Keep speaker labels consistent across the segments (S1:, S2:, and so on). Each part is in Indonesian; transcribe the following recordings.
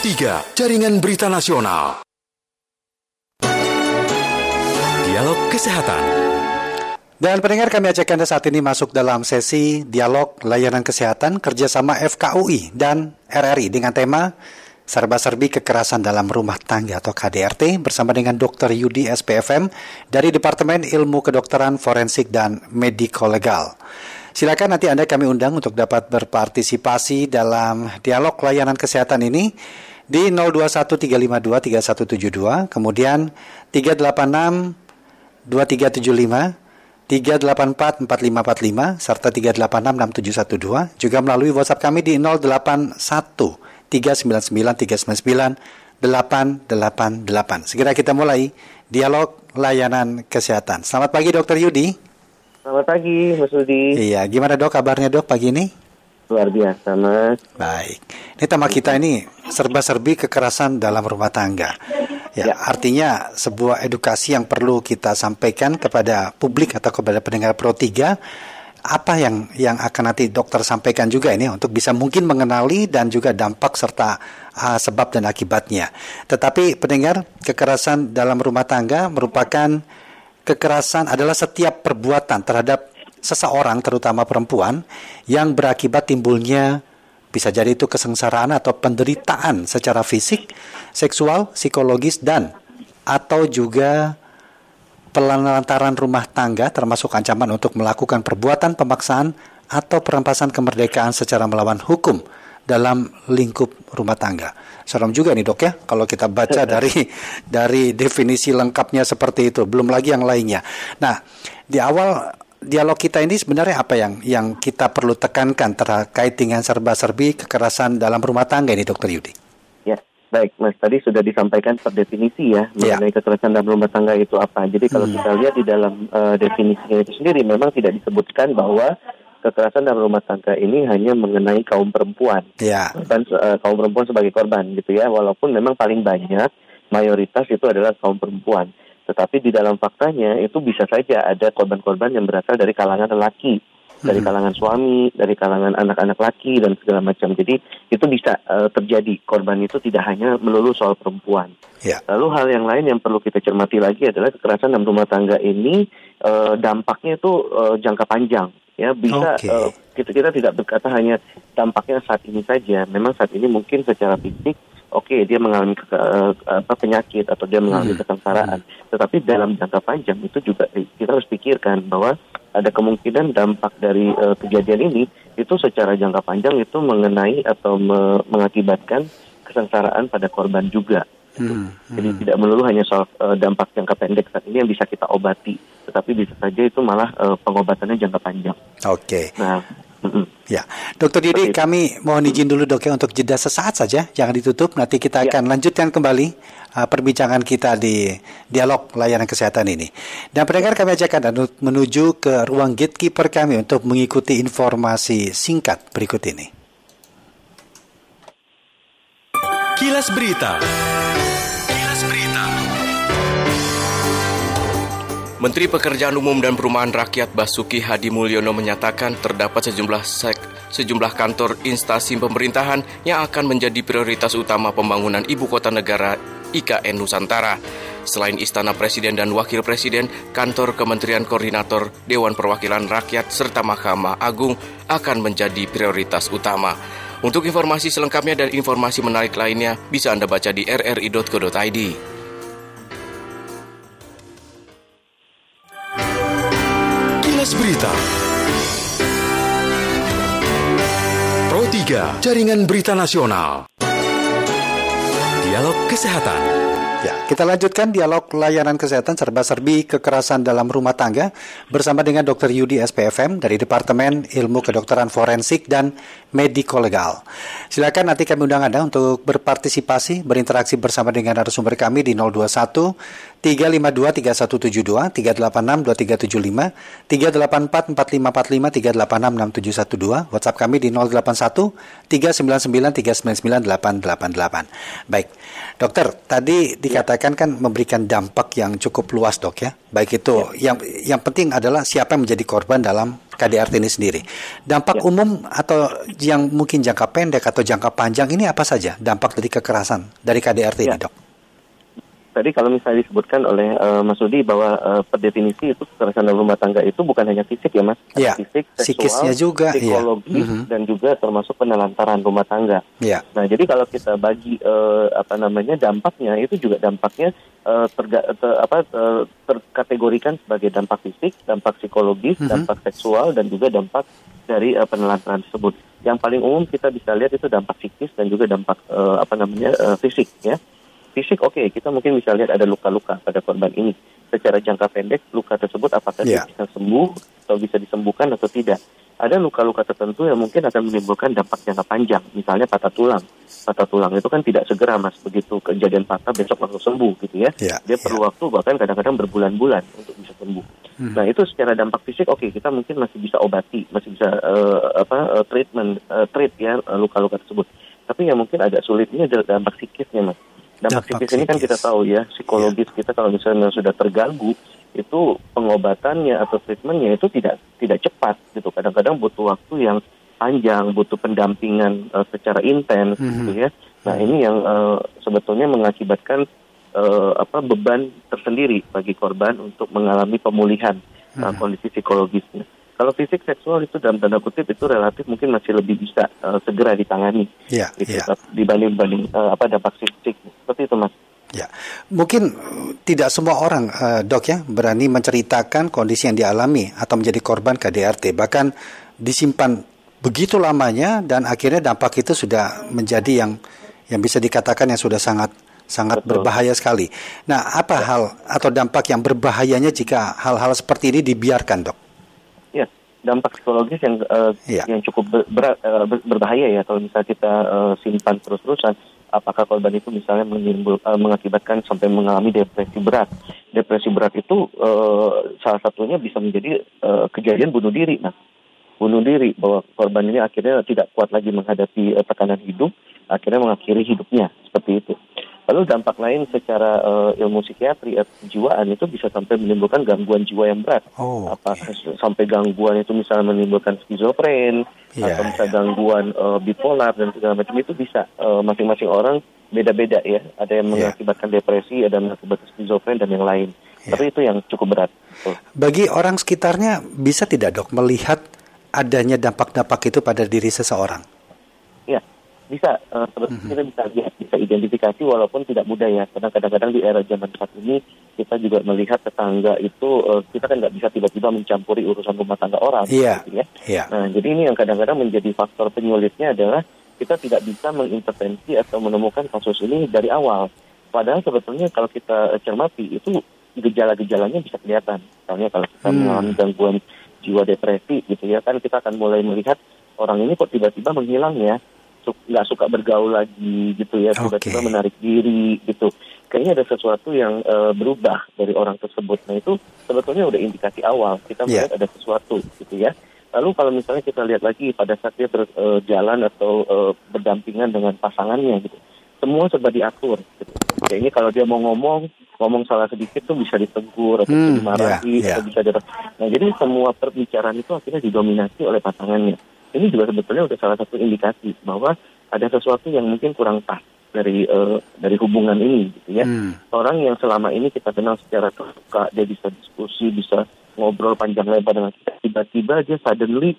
S1: 3, Jaringan Berita Nasional. Dialog Kesehatan.
S2: Dan pendengar kami ajak Anda saat ini masuk dalam sesi dialog layanan kesehatan kerjasama FKUI dan RRI dengan tema serba-serbi kekerasan dalam rumah tangga atau KDRT bersama dengan Dr. Yudi SPFM dari Departemen Ilmu Kedokteran Forensik dan Mediko Legal. Silakan nanti Anda kami undang untuk dapat berpartisipasi dalam dialog layanan kesehatan ini di 0213523172, kemudian 386 2375 384 4545 serta 386 6712 juga melalui WhatsApp kami di 081 399 399 888. Segera kita mulai dialog layanan kesehatan. Selamat pagi Dokter Yudi.
S3: Selamat pagi, Mas Rudi.
S2: Iya, gimana dok kabarnya dok pagi ini?
S3: Luar biasa, Mas.
S2: Baik. Ini tema kita ini serba-serbi kekerasan dalam rumah tangga. Ya, ya, artinya sebuah edukasi yang perlu kita sampaikan kepada publik atau kepada pendengar Pro 3 apa yang yang akan nanti dokter sampaikan juga ini untuk bisa mungkin mengenali dan juga dampak serta uh, sebab dan akibatnya. Tetapi pendengar kekerasan dalam rumah tangga merupakan kekerasan adalah setiap perbuatan terhadap seseorang terutama perempuan yang berakibat timbulnya bisa jadi itu kesengsaraan atau penderitaan secara fisik, seksual, psikologis dan atau juga pelantaran rumah tangga termasuk ancaman untuk melakukan perbuatan pemaksaan atau perampasan kemerdekaan secara melawan hukum dalam lingkup rumah tangga. Serem juga nih dok ya kalau kita baca dari dari definisi lengkapnya seperti itu. Belum lagi yang lainnya. Nah di awal dialog kita ini sebenarnya apa yang yang kita perlu tekankan terkait dengan serba-serbi kekerasan dalam rumah tangga ini dokter Yudi?
S3: Ya baik mas tadi sudah disampaikan per definisi ya, ya. mengenai kekerasan dalam rumah tangga itu apa. Jadi kalau hmm. kita lihat di dalam uh, definisinya itu sendiri memang tidak disebutkan bahwa kekerasan dalam rumah tangga ini hanya mengenai kaum perempuan,
S2: ya.
S3: dan uh, kaum perempuan sebagai korban gitu ya. Walaupun memang paling banyak mayoritas itu adalah kaum perempuan, tetapi di dalam faktanya itu bisa saja ada korban-korban yang berasal dari kalangan lelaki, dari hmm. kalangan suami, dari kalangan anak-anak laki dan segala macam. Jadi itu bisa uh, terjadi korban itu tidak hanya melulu soal perempuan.
S2: Ya.
S3: Lalu hal yang lain yang perlu kita cermati lagi adalah kekerasan dalam rumah tangga ini uh, dampaknya itu uh, jangka panjang ya bisa okay. uh, kita kita tidak berkata hanya dampaknya saat ini saja memang saat ini mungkin secara fisik oke okay, dia mengalami ke, uh, apa penyakit atau dia mengalami hmm. kesengsaraan hmm. tetapi dalam jangka panjang itu juga kita harus pikirkan bahwa ada kemungkinan dampak dari uh, kejadian ini itu secara jangka panjang itu mengenai atau me mengakibatkan kesengsaraan pada korban juga Hmm, hmm. Jadi tidak melulu hanya soal uh, dampak jangka pendek saat ini yang bisa kita obati, tetapi bisa saja itu malah uh, pengobatannya jangka panjang.
S2: Oke. Okay.
S3: Nah.
S2: Ya, Dokter Didi, kami mohon izin dulu dok ya untuk jeda sesaat saja, jangan ditutup. Nanti kita ya. akan lanjutkan kembali uh, perbincangan kita di dialog layanan kesehatan ini. Dan pendengar kami ajak Anda menuju ke ruang gatekeeper kami untuk mengikuti informasi singkat berikut ini.
S1: Kilas Berita. Menteri Pekerjaan Umum dan Perumahan Rakyat Basuki Hadi Mulyono menyatakan terdapat sejumlah sek, sejumlah kantor instansi pemerintahan yang akan menjadi prioritas utama pembangunan ibu kota negara IKN Nusantara. Selain Istana Presiden dan Wakil Presiden, kantor Kementerian Koordinator Dewan Perwakilan Rakyat serta Mahkamah Agung akan menjadi prioritas utama. Untuk informasi selengkapnya dan informasi menarik lainnya bisa Anda baca di rri.co.id. 3, Jaringan Berita Nasional. Dialog Kesehatan.
S2: Ya, kita lanjutkan dialog layanan kesehatan serba-serbi kekerasan dalam rumah tangga bersama dengan Dr. Yudi SPFM dari Departemen Ilmu Kedokteran Forensik dan Mediko Legal. Silakan nanti kami undang Anda untuk berpartisipasi, berinteraksi bersama dengan narasumber kami di 021 352 3172, 386 2375, 384 4545, 386 6712, WhatsApp kami di 081 399 399 888. Baik, dokter, tadi dikatakan kan memberikan dampak yang cukup luas dok ya. Baik itu ya. yang yang penting adalah siapa yang menjadi korban dalam KDRT ini sendiri. Dampak ya. umum atau yang mungkin jangka pendek atau jangka panjang ini apa saja dampak dari kekerasan dari KDRT ya. ini, Dok?
S3: Tadi kalau misalnya disebutkan oleh uh, Mas Udi bahwa uh, per definisi itu kekerasan dalam rumah tangga itu bukan hanya fisik ya Mas,
S2: ya.
S3: fisik,
S2: seksual, juga,
S3: iya. psikologis ya. mm -hmm. dan juga termasuk penelantaran rumah tangga.
S2: Ya.
S3: Nah jadi kalau kita bagi uh, apa namanya dampaknya itu juga dampaknya uh, terga, ter, apa uh, terkategorikan sebagai dampak fisik, dampak psikologis, mm -hmm. dampak seksual dan juga dampak dari uh, penelantaran tersebut. Yang paling umum kita bisa lihat itu dampak psikis dan juga dampak uh, apa namanya uh, fisik ya fisik oke okay, kita mungkin bisa lihat ada luka-luka pada korban ini. Secara jangka pendek luka tersebut apakah yeah. bisa sembuh atau bisa disembuhkan atau tidak. Ada luka-luka tertentu yang mungkin akan menimbulkan dampak jangka panjang misalnya patah tulang. Patah tulang itu kan tidak segera mas. Begitu kejadian patah besok langsung sembuh gitu ya.
S2: Yeah,
S3: dia perlu yeah. waktu bahkan kadang-kadang berbulan-bulan untuk bisa sembuh. Hmm. nah itu secara dampak fisik oke okay, kita mungkin masih bisa obati masih bisa uh, apa uh, treatment uh, treat ya luka-luka tersebut. Tapi yang mungkin agak sulit ini adalah dampak psikisnya mas dampak psikis ini kan kita tahu ya psikologis yeah. kita kalau misalnya sudah terganggu itu pengobatannya atau treatmentnya itu tidak tidak cepat gitu kadang-kadang butuh waktu yang panjang butuh pendampingan uh, secara intens mm -hmm. gitu ya nah ini yang uh, sebetulnya mengakibatkan uh, apa beban tersendiri bagi korban untuk mengalami pemulihan mm -hmm. uh, kondisi psikologisnya kalau fisik seksual itu dalam tanda kutip itu relatif mungkin masih lebih bisa uh, segera ditangani
S2: yeah,
S3: gitu, yeah. dibanding dibanding uh, apa dampak fisik seperti itu mas.
S2: Ya, mungkin tidak semua orang uh, dok ya berani menceritakan kondisi yang dialami atau menjadi korban KDRT bahkan disimpan begitu lamanya dan akhirnya dampak itu sudah menjadi yang yang bisa dikatakan yang sudah sangat sangat Betul. berbahaya sekali. Nah, apa ya. hal atau dampak yang berbahayanya jika hal-hal seperti ini dibiarkan, dok?
S3: dampak psikologis yang uh, yeah. yang cukup ber, uh, berbahaya ya kalau misalnya kita uh, simpan terus-terusan apakah korban itu misalnya menimbul, uh, mengakibatkan sampai mengalami depresi berat. Depresi berat itu uh, salah satunya bisa menjadi uh, kejadian bunuh diri nah bunuh diri bahwa korban ini akhirnya tidak kuat lagi menghadapi uh, tekanan hidup akhirnya mengakhiri hidupnya seperti itu Lalu dampak lain secara uh, ilmu psikiatri atau kejiwaan itu bisa sampai menimbulkan gangguan jiwa yang berat.
S2: Oh,
S3: Apa sampai gangguan itu misalnya menimbulkan skizofren yeah, atau misalnya yeah. gangguan uh, bipolar dan segala macam itu bisa uh, masing-masing orang beda-beda ya. Ada yang iya. mengakibatkan yeah. depresi, ada yang mengakibatkan skizofren dan yang lain. Yeah. Tapi itu yang cukup berat.
S2: Tuh. Bagi orang sekitarnya bisa tidak dok melihat adanya dampak-dampak itu pada diri seseorang?
S3: Bisa uh, mm-hmm. kita bisa lihat bisa identifikasi walaupun tidak mudah ya karena kadang-kadang di era zaman saat ini kita juga melihat tetangga itu uh, kita kan nggak bisa tiba-tiba mencampuri urusan rumah tangga orang
S2: yeah.
S3: gitu ya
S2: yeah.
S3: nah jadi ini yang kadang-kadang menjadi faktor penyulitnya adalah kita tidak bisa mengintervensi atau menemukan kasus ini dari awal padahal sebetulnya kalau kita cermati itu gejala-gejalanya bisa kelihatan misalnya kalau kita hmm. mengalami gangguan jiwa depresi gitu ya kan kita akan mulai melihat orang ini kok tiba-tiba menghilang ya nggak suka bergaul lagi gitu ya tiba-tiba okay. menarik diri gitu kayaknya ada sesuatu yang uh, berubah dari orang tersebut nah itu sebetulnya udah indikasi awal kita yeah. melihat ada sesuatu gitu ya lalu kalau misalnya kita lihat lagi pada saat dia berjalan uh, atau uh, berdampingan dengan pasangannya gitu semua serba diatur gitu. kayaknya kalau dia mau ngomong ngomong salah sedikit tuh bisa ditegur atau hmm, dimarahi yeah, yeah. atau bisa di nah jadi semua perbicaraan itu akhirnya didominasi oleh pasangannya ini juga sebetulnya sudah salah satu indikasi bahwa ada sesuatu yang mungkin kurang pas dari uh, dari hubungan ini gitu ya. Hmm. Orang yang selama ini kita kenal secara terbuka, dia bisa diskusi, bisa ngobrol panjang lebar dengan kita, tiba-tiba dia suddenly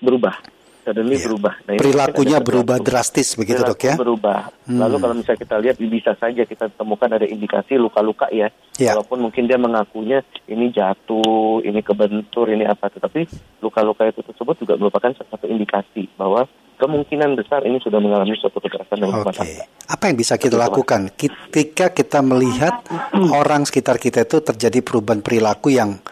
S3: berubah suddenly yeah. berubah.
S2: Nah, Perilakunya berubah drastis begitu dok ya?
S3: Berubah. Hmm. Lalu kalau misalnya kita lihat bisa saja kita temukan ada indikasi luka-luka ya. Yeah. Walaupun mungkin dia mengakunya ini jatuh, ini kebentur, ini apa, tetapi luka-luka itu tersebut juga merupakan satu indikasi bahwa kemungkinan besar ini sudah mengalami suatu kekerasan dalam rumah
S2: tangga. Apa yang bisa kita lakukan ketika kita melihat orang sekitar kita itu terjadi perubahan perilaku yang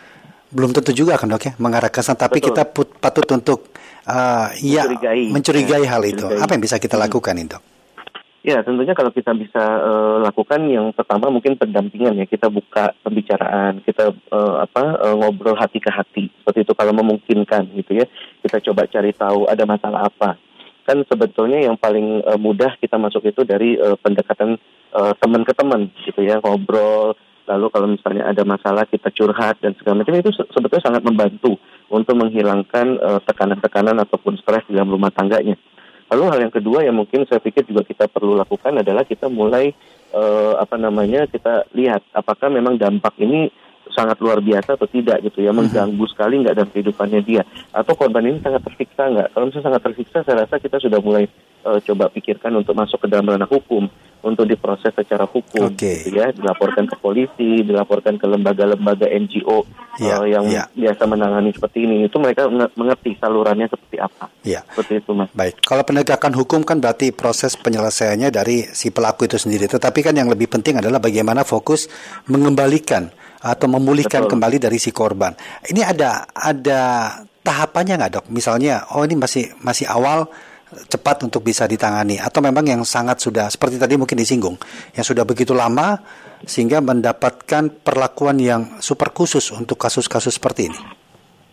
S2: belum tentu juga kan dok ya mengarah ke sana, tapi Betul. kita put, patut untuk uh, ya mencurigai, mencurigai ya, hal itu. Mencurigai. Apa yang bisa kita hmm. lakukan itu?
S3: Ya, tentunya kalau kita bisa uh, lakukan yang pertama mungkin pendampingan ya. Kita buka pembicaraan, kita uh, apa uh, ngobrol hati ke hati. Seperti itu kalau memungkinkan gitu ya. Kita coba cari tahu ada masalah apa. Kan sebetulnya yang paling uh, mudah kita masuk itu dari uh, pendekatan uh, teman ke teman gitu ya, ngobrol lalu kalau misalnya ada masalah kita curhat dan segala macam itu sebetulnya sangat membantu untuk menghilangkan uh, tekanan-tekanan ataupun stres di dalam rumah tangganya. Lalu hal yang kedua yang mungkin saya pikir juga kita perlu lakukan adalah kita mulai uh, apa namanya kita lihat apakah memang dampak ini sangat luar biasa atau tidak gitu ya mhm. mengganggu sekali nggak dalam kehidupannya dia atau korban ini sangat tersiksa nggak kalau misalnya sangat tersiksa saya rasa kita sudah mulai uh, coba pikirkan untuk masuk ke dalam ranah hukum untuk diproses secara hukum okay. gitu ya dilaporkan ke polisi dilaporkan ke lembaga-lembaga NGO yeah, uh, yang yeah. biasa menangani seperti ini itu mereka mengerti salurannya seperti apa
S2: yeah. seperti itu mas baik kalau penegakan hukum kan berarti proses penyelesaiannya dari si pelaku itu sendiri tetapi kan yang lebih penting adalah bagaimana fokus mengembalikan atau memulihkan Betul. kembali dari si korban. Ini ada ada tahapannya nggak dok? Misalnya, oh ini masih masih awal cepat untuk bisa ditangani atau memang yang sangat sudah seperti tadi mungkin disinggung yang sudah begitu lama sehingga mendapatkan perlakuan yang super khusus untuk kasus-kasus seperti ini.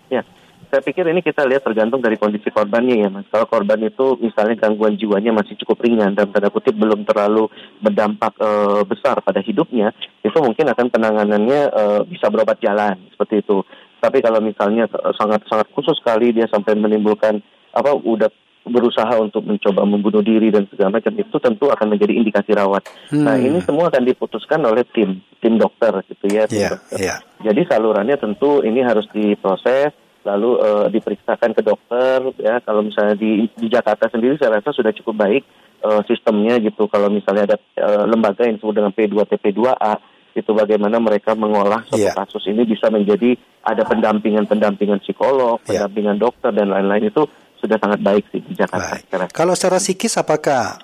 S3: Ya, saya pikir ini kita lihat tergantung dari kondisi korbannya ya mas. Kalau korban itu misalnya gangguan jiwanya masih cukup ringan dan tanda kutip belum terlalu berdampak e, besar pada hidupnya, itu mungkin akan penanganannya e, bisa berobat jalan seperti itu. Tapi kalau misalnya sangat sangat khusus sekali dia sampai menimbulkan apa udah berusaha untuk mencoba membunuh diri dan segala macam itu tentu akan menjadi indikasi rawat. Hmm. Nah ini semua akan diputuskan oleh tim tim dokter gitu ya. Tim yeah, dokter. Yeah. Jadi salurannya tentu ini harus diproses lalu uh, diperiksakan ke dokter ya kalau misalnya di di Jakarta sendiri saya rasa sudah cukup baik uh, sistemnya gitu kalau misalnya ada uh, lembaga yang disebut dengan P2TP2A itu bagaimana mereka mengolah suatu yeah. kasus ini bisa menjadi ada pendampingan-pendampingan psikolog, yeah. pendampingan dokter dan lain-lain itu sudah sangat baik sih di Jakarta.
S2: Baik. Kalau secara psikis apakah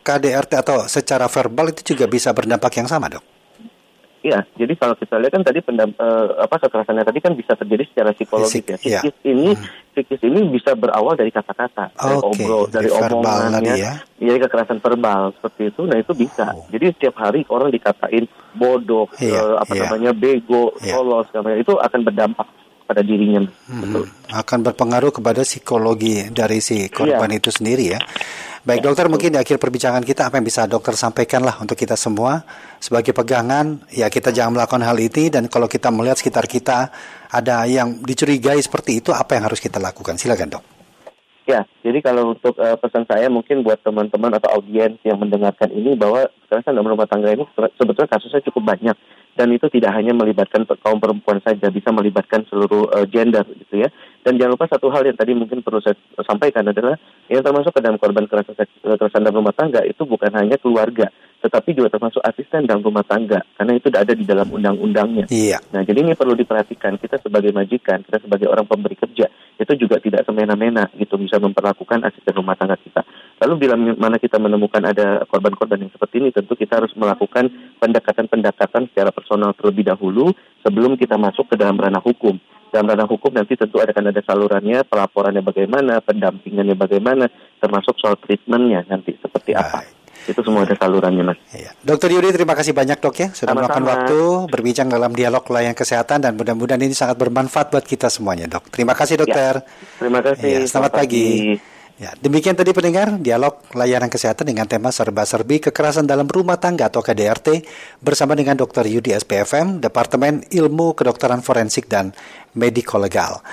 S2: KDRT atau secara verbal itu juga bisa berdampak yang sama, Dok?
S3: Iya, jadi kalau kita lihat kan tadi pendam, uh, apa kekerasannya tadi kan bisa terjadi secara psikologis ya. Psikis ya. ini hmm. psikis ini bisa berawal dari kata-kata, dari obrol, dari, dari omongan ya. ya. kekerasan verbal seperti itu. Nah, itu bisa. Oh. Jadi setiap hari orang dikatain bodoh, yeah, uh, apa yeah. namanya bego, yeah. polos, itu akan berdampak pada dirinya. Hmm.
S2: Betul. Akan berpengaruh kepada psikologi dari si korban yeah. itu sendiri ya. Baik dokter, mungkin di akhir perbincangan kita apa yang bisa dokter sampaikan lah untuk kita semua sebagai pegangan, ya kita jangan melakukan hal ini dan kalau kita melihat sekitar kita ada yang dicurigai seperti itu, apa yang harus kita lakukan? Silakan dok.
S3: Ya, jadi kalau untuk uh, pesan saya mungkin buat teman-teman atau audiens yang mendengarkan ini bahwa kekerasan dalam rumah tangga ini sebetulnya kasusnya cukup banyak dan itu tidak hanya melibatkan kaum perempuan saja, bisa melibatkan seluruh uh, gender gitu ya. Dan jangan lupa satu hal yang tadi mungkin perlu saya sampaikan adalah yang termasuk ke dalam korban kekerasan, kekerasan dalam rumah tangga itu bukan hanya keluarga, tetapi juga termasuk asisten dalam rumah tangga karena itu tidak ada di dalam undang-undangnya.
S2: Iya.
S3: Nah, jadi ini perlu diperhatikan kita sebagai majikan, kita sebagai orang pemberi kerja itu juga tidak semena-mena gitu bisa memperlakukan asisten rumah tangga kita. Lalu bila mana kita menemukan ada korban-korban yang seperti ini, tentu kita harus melakukan pendekatan-pendekatan secara personal terlebih dahulu sebelum kita masuk ke dalam ranah hukum dalam ranah hukum nanti tentu ada kan ada salurannya, pelaporannya bagaimana, pendampingannya bagaimana, termasuk soal treatmentnya nanti seperti apa. Itu semua ada salurannya, Mas.
S2: Iya. Dokter Yudi, terima kasih banyak dok ya sudah meluangkan waktu berbincang dalam dialog layanan kesehatan dan mudah-mudahan ini sangat bermanfaat buat kita semuanya, dok. Terima kasih ya. dokter.
S3: Ya. Terima kasih.
S2: Ya, selamat, selamat pagi. pagi. Ya, demikian tadi pendengar dialog layanan kesehatan dengan tema serba-serbi kekerasan dalam rumah tangga atau KDRT bersama dengan Dr. Yudi SPFM, Departemen Ilmu Kedokteran Forensik dan Mediko Legal.